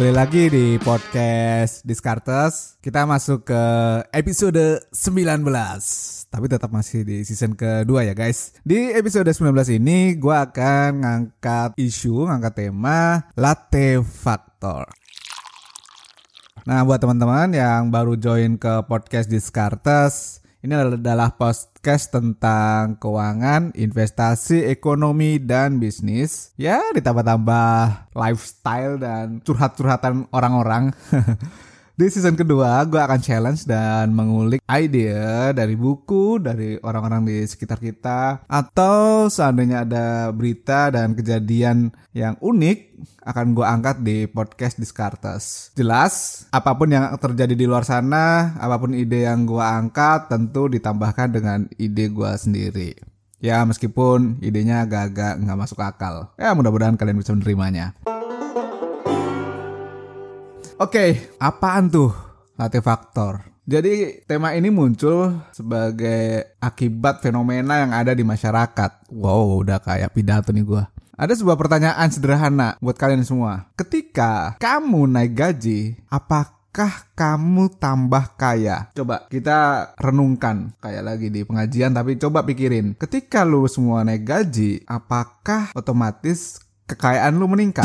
Balik lagi di podcast Discartes. Kita masuk ke episode 19. Tapi tetap masih di season kedua ya guys. Di episode 19 ini gue akan ngangkat isu, ngangkat tema latte factor. Nah buat teman-teman yang baru join ke podcast Discartes, ini adalah podcast tentang keuangan, investasi, ekonomi, dan bisnis. Ya, ditambah-tambah lifestyle dan curhat-curhatan orang-orang. Di season kedua, gue akan challenge dan mengulik ide dari buku, dari orang-orang di sekitar kita, atau seandainya ada berita dan kejadian yang unik, akan gue angkat di podcast Discartes. Jelas, apa pun yang terjadi di luar sana, apa pun ide yang gue angkat, tentu ditambahkan dengan ide gue sendiri. Ya, meskipun idenya agak-agak nggak masuk akal. Ya, mudah-mudahan kalian bisa menerimanya. Oke, apaan tuh latte faktor? Jadi tema ini muncul sebagai akibat fenomena yang ada di masyarakat. Wow, udah kayak pidato nih gua. Ada sebuah pertanyaan sederhana buat kalian semua. Ketika kamu naik gaji, apakah kamu tambah kaya? Coba kita renungkan kayak lagi di pengajian tapi coba pikirin. Ketika lu semua naik gaji, apakah otomatis kekayaan lu meningkat?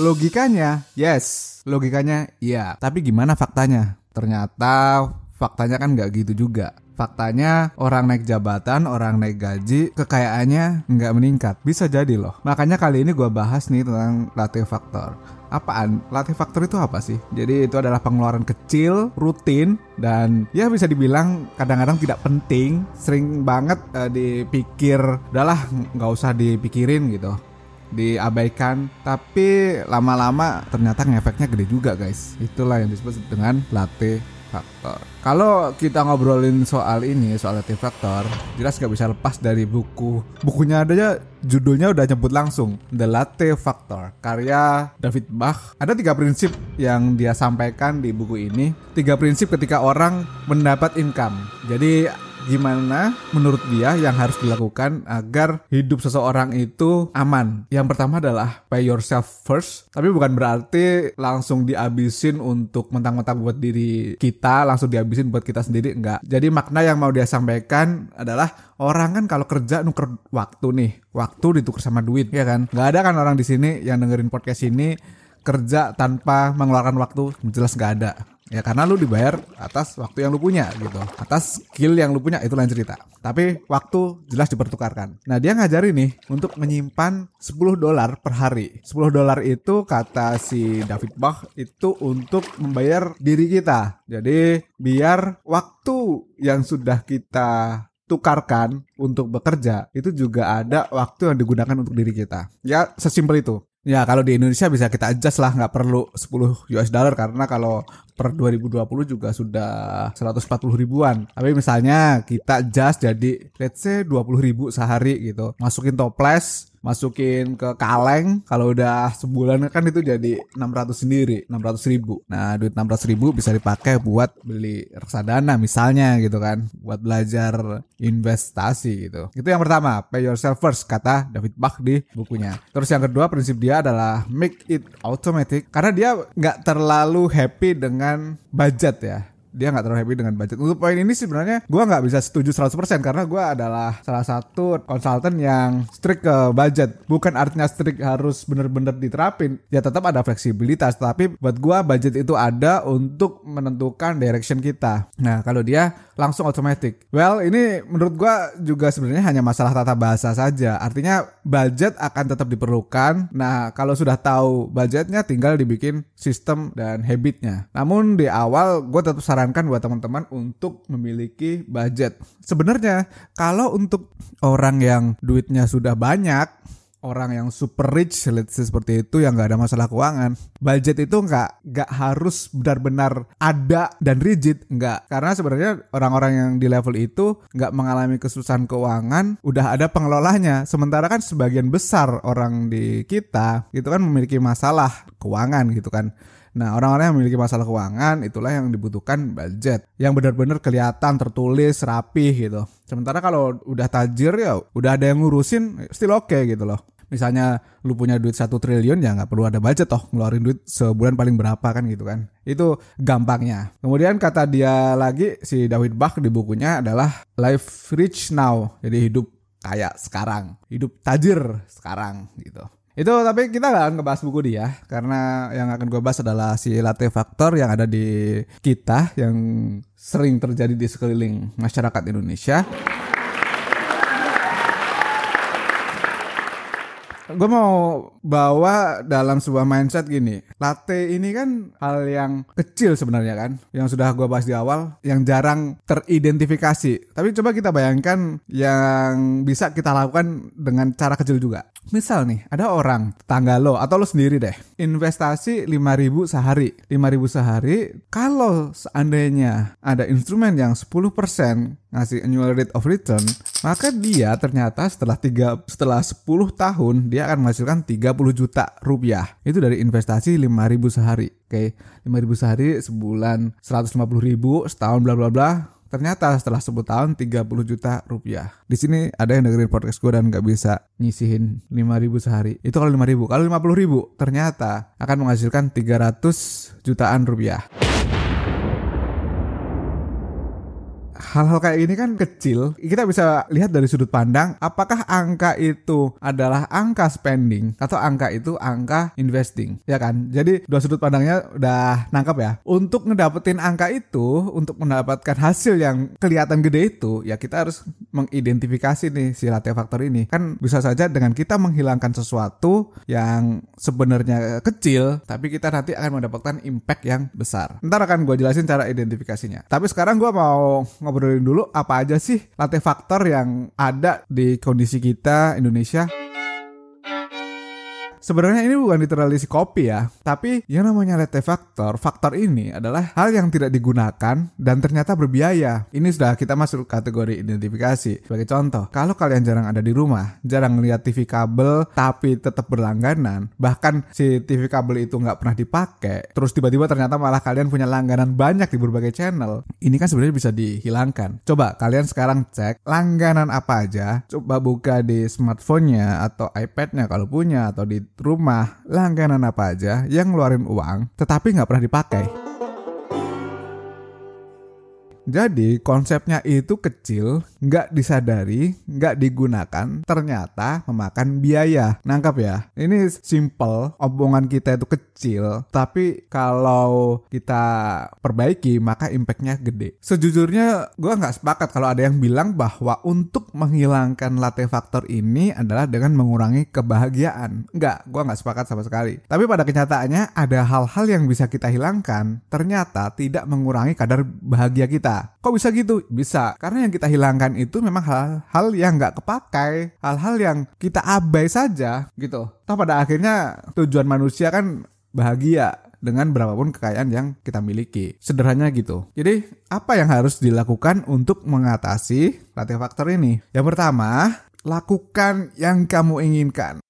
Logikanya, yes. Logikanya, iya. Tapi gimana faktanya? Ternyata faktanya kan nggak gitu juga. Faktanya orang naik jabatan, orang naik gaji, kekayaannya nggak meningkat. Bisa jadi loh. Makanya kali ini gue bahas nih tentang latte factor. Apaan? Latte factor itu apa sih? Jadi itu adalah pengeluaran kecil, rutin, dan ya bisa dibilang kadang-kadang tidak penting. Sering banget uh, dipikir, udahlah nggak usah dipikirin gitu diabaikan tapi lama-lama ternyata ngefeknya gede juga guys. Itulah yang disebut dengan latte faktor kalau kita ngobrolin soal ini soal latte faktor jelas gak bisa lepas dari buku. Bukunya aja judulnya udah nyebut langsung The Latte Factor karya David Bach. Ada tiga prinsip yang dia sampaikan di buku ini. Tiga prinsip ketika orang mendapat income. Jadi gimana menurut dia yang harus dilakukan agar hidup seseorang itu aman. Yang pertama adalah pay yourself first, tapi bukan berarti langsung dihabisin untuk mentang-mentang buat diri kita, langsung dihabisin buat kita sendiri enggak. Jadi makna yang mau dia sampaikan adalah orang kan kalau kerja nuker waktu nih, waktu ditukar sama duit ya kan. Nggak ada kan orang di sini yang dengerin podcast ini kerja tanpa mengeluarkan waktu, jelas nggak ada Ya karena lu dibayar atas waktu yang lu punya gitu. Atas skill yang lu punya itu lain cerita. Tapi waktu jelas dipertukarkan. Nah dia ngajarin nih untuk menyimpan 10 dolar per hari. 10 dolar itu kata si David Bach itu untuk membayar diri kita. Jadi biar waktu yang sudah kita tukarkan untuk bekerja itu juga ada waktu yang digunakan untuk diri kita. Ya sesimpel itu. Ya kalau di Indonesia bisa kita adjust lah nggak perlu 10 US dollar karena kalau per 2020 juga sudah 140 ribuan. Tapi misalnya kita adjust jadi let's say 20 ribu sehari gitu. Masukin toples masukin ke kaleng kalau udah sebulan kan itu jadi 600 sendiri 600 ribu. Nah duit 600 ribu bisa dipakai buat beli reksadana misalnya gitu kan buat belajar investasi gitu. Itu yang pertama pay yourself first kata David Bach di bukunya. Terus yang kedua prinsip dia adalah make it automatic karena dia nggak terlalu happy dengan budget ya dia nggak terlalu happy dengan budget. Untuk poin ini sebenarnya gue nggak bisa setuju 100% karena gue adalah salah satu konsultan yang strict ke budget. Bukan artinya strict harus bener-bener diterapin. Ya tetap ada fleksibilitas. Tapi buat gue budget itu ada untuk menentukan direction kita. Nah kalau dia langsung otomatis. Well ini menurut gue juga sebenarnya hanya masalah tata bahasa saja. Artinya budget akan tetap diperlukan. Nah kalau sudah tahu budgetnya tinggal dibikin sistem dan habitnya. Namun di awal gue tetap saran sarankan buat teman-teman untuk memiliki budget. Sebenarnya kalau untuk orang yang duitnya sudah banyak, orang yang super rich, let's say seperti itu yang nggak ada masalah keuangan, budget itu nggak nggak harus benar-benar ada dan rigid, nggak. Karena sebenarnya orang-orang yang di level itu nggak mengalami kesusahan keuangan, udah ada pengelolanya. Sementara kan sebagian besar orang di kita itu kan memiliki masalah keuangan gitu kan. Nah, orang-orang yang memiliki masalah keuangan itulah yang dibutuhkan budget. Yang benar-benar kelihatan tertulis rapi gitu. Sementara kalau udah tajir ya udah ada yang ngurusin still oke okay gitu loh. misalnya lu punya duit satu triliun ya nggak perlu ada budget toh ngeluarin duit sebulan paling berapa kan gitu kan. Itu gampangnya. Kemudian kata dia lagi si David Bach di bukunya adalah life rich now. Jadi hidup kaya sekarang. Hidup tajir sekarang gitu itu tapi kita gak akan ngebahas buku dia karena yang akan gue bahas adalah si latte factor yang ada di kita yang sering terjadi di sekeliling masyarakat Indonesia. gue mau bawa dalam sebuah mindset gini. Latte ini kan hal yang kecil sebenarnya kan, yang sudah gue bahas di awal, yang jarang teridentifikasi. Tapi coba kita bayangkan yang bisa kita lakukan dengan cara kecil juga. Misal nih, ada orang tetangga lo atau lo sendiri deh, investasi 5000 sehari. 5000 sehari, kalau seandainya ada instrumen yang 10% ngasih annual rate of return, maka dia ternyata setelah tiga setelah 10 tahun dia akan menghasilkan 30 juta rupiah. Itu dari investasi 5000 sehari. Oke, 5000 sehari sebulan 150 ribu, setahun bla bla bla Ternyata setelah 10 tahun 30 juta rupiah. Di sini ada yang dengerin podcast gue dan nggak bisa nyisihin 5 ribu sehari. Itu kalau 5 ribu. Kalau 50 ribu ternyata akan menghasilkan 300 jutaan rupiah hal-hal kayak ini kan kecil. Kita bisa lihat dari sudut pandang apakah angka itu adalah angka spending atau angka itu angka investing, ya kan? Jadi dua sudut pandangnya udah nangkap ya. Untuk ngedapetin angka itu, untuk mendapatkan hasil yang kelihatan gede itu, ya kita harus mengidentifikasi nih si latte factor ini. Kan bisa saja dengan kita menghilangkan sesuatu yang sebenarnya kecil, tapi kita nanti akan mendapatkan impact yang besar. Ntar akan gue jelasin cara identifikasinya. Tapi sekarang gue mau ngobrol ngobrolin dulu apa aja sih latte faktor yang ada di kondisi kita Indonesia Sebenarnya ini bukan literally kopi ya, tapi yang namanya latte factor, faktor ini adalah hal yang tidak digunakan dan ternyata berbiaya. Ini sudah kita masuk kategori identifikasi. Sebagai contoh, kalau kalian jarang ada di rumah, jarang lihat TV kabel tapi tetap berlangganan, bahkan si TV kabel itu nggak pernah dipakai, terus tiba-tiba ternyata malah kalian punya langganan banyak di berbagai channel. Ini kan sebenarnya bisa dihilangkan. Coba kalian sekarang cek langganan apa aja, coba buka di smartphone-nya atau iPad-nya kalau punya atau di rumah, langganan apa aja yang ngeluarin uang tetapi nggak pernah dipakai. Jadi konsepnya itu kecil, nggak disadari, nggak digunakan, ternyata memakan biaya. Nangkap ya? Ini simple, omongan kita itu kecil, tapi kalau kita perbaiki maka impactnya gede. Sejujurnya gue nggak sepakat kalau ada yang bilang bahwa untuk menghilangkan latte factor ini adalah dengan mengurangi kebahagiaan. Nggak, gue nggak sepakat sama sekali. Tapi pada kenyataannya ada hal-hal yang bisa kita hilangkan, ternyata tidak mengurangi kadar bahagia kita. Kok bisa gitu? Bisa. Karena yang kita hilangkan itu memang hal-hal yang nggak kepakai. Hal-hal yang kita abai saja gitu. Toh pada akhirnya tujuan manusia kan bahagia dengan berapapun kekayaan yang kita miliki. Sederhananya gitu. Jadi, apa yang harus dilakukan untuk mengatasi latih faktor ini? Yang pertama, lakukan yang kamu inginkan.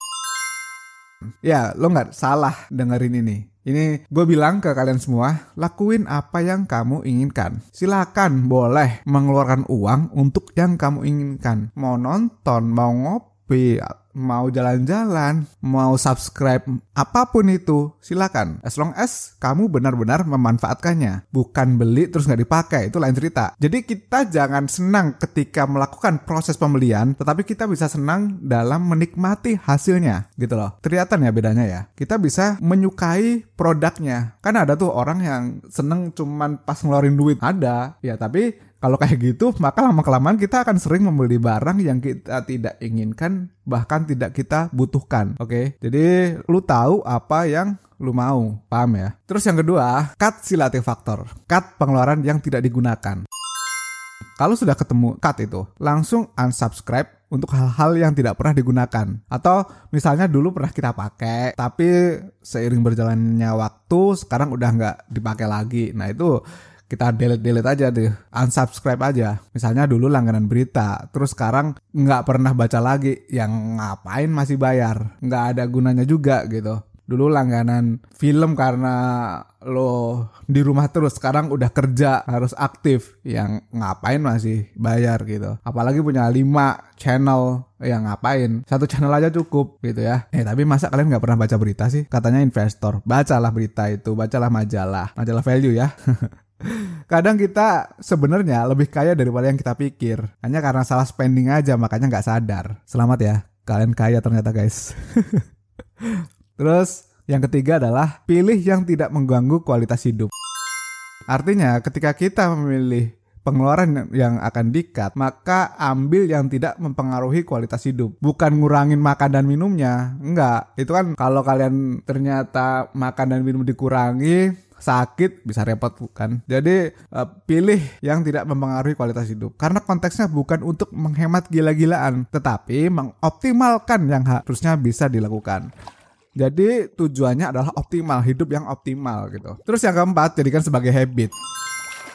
Ya, lo nggak salah dengerin ini. Ini gue bilang ke kalian semua, lakuin apa yang kamu inginkan. Silakan boleh mengeluarkan uang untuk yang kamu inginkan. Mau nonton, mau ngopi, mau jalan-jalan, mau subscribe, apa pun itu, silakan. As long as kamu benar-benar memanfaatkannya, bukan beli terus nggak dipakai, itu lain cerita. Jadi kita jangan senang ketika melakukan proses pembelian, tetapi kita bisa senang dalam menikmati hasilnya, gitu loh. Kelihatan ya bedanya ya. Kita bisa menyukai produknya. Kan ada tuh orang yang seneng cuman pas ngeluarin duit. Ada, ya tapi kalau kayak gitu, maka lama-kelamaan kita akan sering membeli barang yang kita tidak inginkan, bahkan tidak kita butuhkan. Oke, okay? jadi lu tahu apa yang lu mau, paham ya? Terus yang kedua, cut silatif faktor, cut pengeluaran yang tidak digunakan. Kalau sudah ketemu cut itu, langsung unsubscribe untuk hal-hal yang tidak pernah digunakan. Atau misalnya dulu pernah kita pakai, tapi seiring berjalannya waktu, sekarang udah nggak dipakai lagi. Nah itu kita delete delete aja deh. Unsubscribe aja. Misalnya dulu langganan berita terus sekarang nggak pernah baca lagi. Yang ngapain masih bayar? Nggak ada gunanya juga gitu. Dulu langganan film karena lo di rumah terus sekarang udah kerja harus aktif. Yang ngapain masih bayar gitu. Apalagi punya 5 channel yang ngapain? Satu channel aja cukup gitu ya. Eh tapi masa kalian nggak pernah baca berita sih? Katanya investor bacalah berita itu bacalah majalah. Majalah value ya Kadang kita sebenarnya lebih kaya daripada yang kita pikir. Hanya karena salah spending aja makanya nggak sadar. Selamat ya, kalian kaya ternyata guys. Terus yang ketiga adalah pilih yang tidak mengganggu kualitas hidup. Artinya ketika kita memilih pengeluaran yang akan dikat, maka ambil yang tidak mempengaruhi kualitas hidup. Bukan ngurangin makan dan minumnya, enggak. Itu kan kalau kalian ternyata makan dan minum dikurangi, sakit bisa repot bukan. Jadi uh, pilih yang tidak mempengaruhi kualitas hidup. Karena konteksnya bukan untuk menghemat gila-gilaan, tetapi mengoptimalkan yang harusnya bisa dilakukan. Jadi tujuannya adalah optimal, hidup yang optimal gitu. Terus yang keempat, jadikan sebagai habit.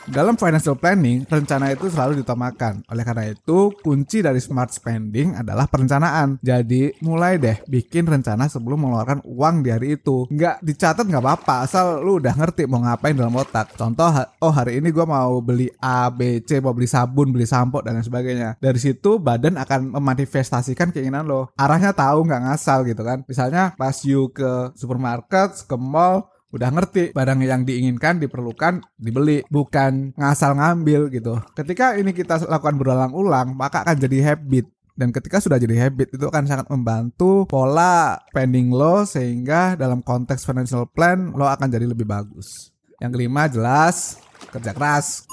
Dalam financial planning, rencana itu selalu diutamakan. Oleh karena itu, kunci dari smart spending adalah perencanaan. Jadi, mulai deh bikin rencana sebelum mengeluarkan uang di hari itu. Nggak dicatat nggak apa-apa, asal lu udah ngerti mau ngapain dalam otak. Contoh, oh hari ini gue mau beli A, B, C, mau beli sabun, beli sampo, dan lain sebagainya. Dari situ, badan akan memanifestasikan keinginan lo. Arahnya tahu nggak ngasal gitu kan. Misalnya, pas you ke supermarket, ke mall, udah ngerti barang yang diinginkan diperlukan dibeli bukan ngasal ngambil gitu. Ketika ini kita lakukan berulang-ulang maka akan jadi habit. Dan ketika sudah jadi habit itu akan sangat membantu pola spending lo sehingga dalam konteks financial plan lo akan jadi lebih bagus. Yang kelima jelas kerja keras.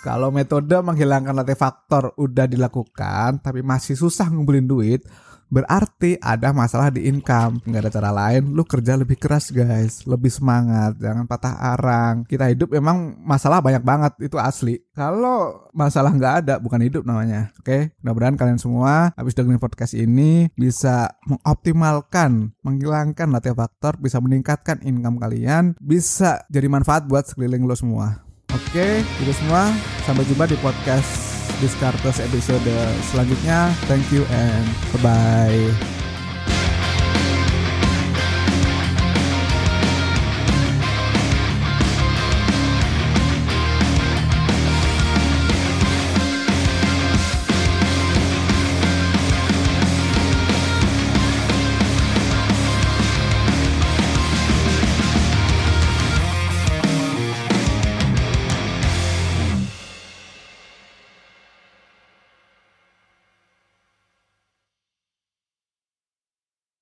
Kalau metode menghilangkan lantai faktor udah dilakukan tapi masih susah ngumpulin duit berarti ada masalah di income. Nggak ada cara lain. Lu kerja lebih keras guys. Lebih semangat. Jangan patah arang. Kita hidup memang masalah banyak banget. Itu asli. Kalau masalah nggak ada bukan hidup namanya. Oke? Okay? mudah-mudahan kalian semua habis dengerin podcast ini bisa mengoptimalkan menghilangkan latihan faktor bisa meningkatkan income kalian bisa jadi manfaat buat sekeliling lo semua. Oke? Okay, itu semua sampai jumpa di podcast Discartes episode selanjutnya. Thank you and bye-bye.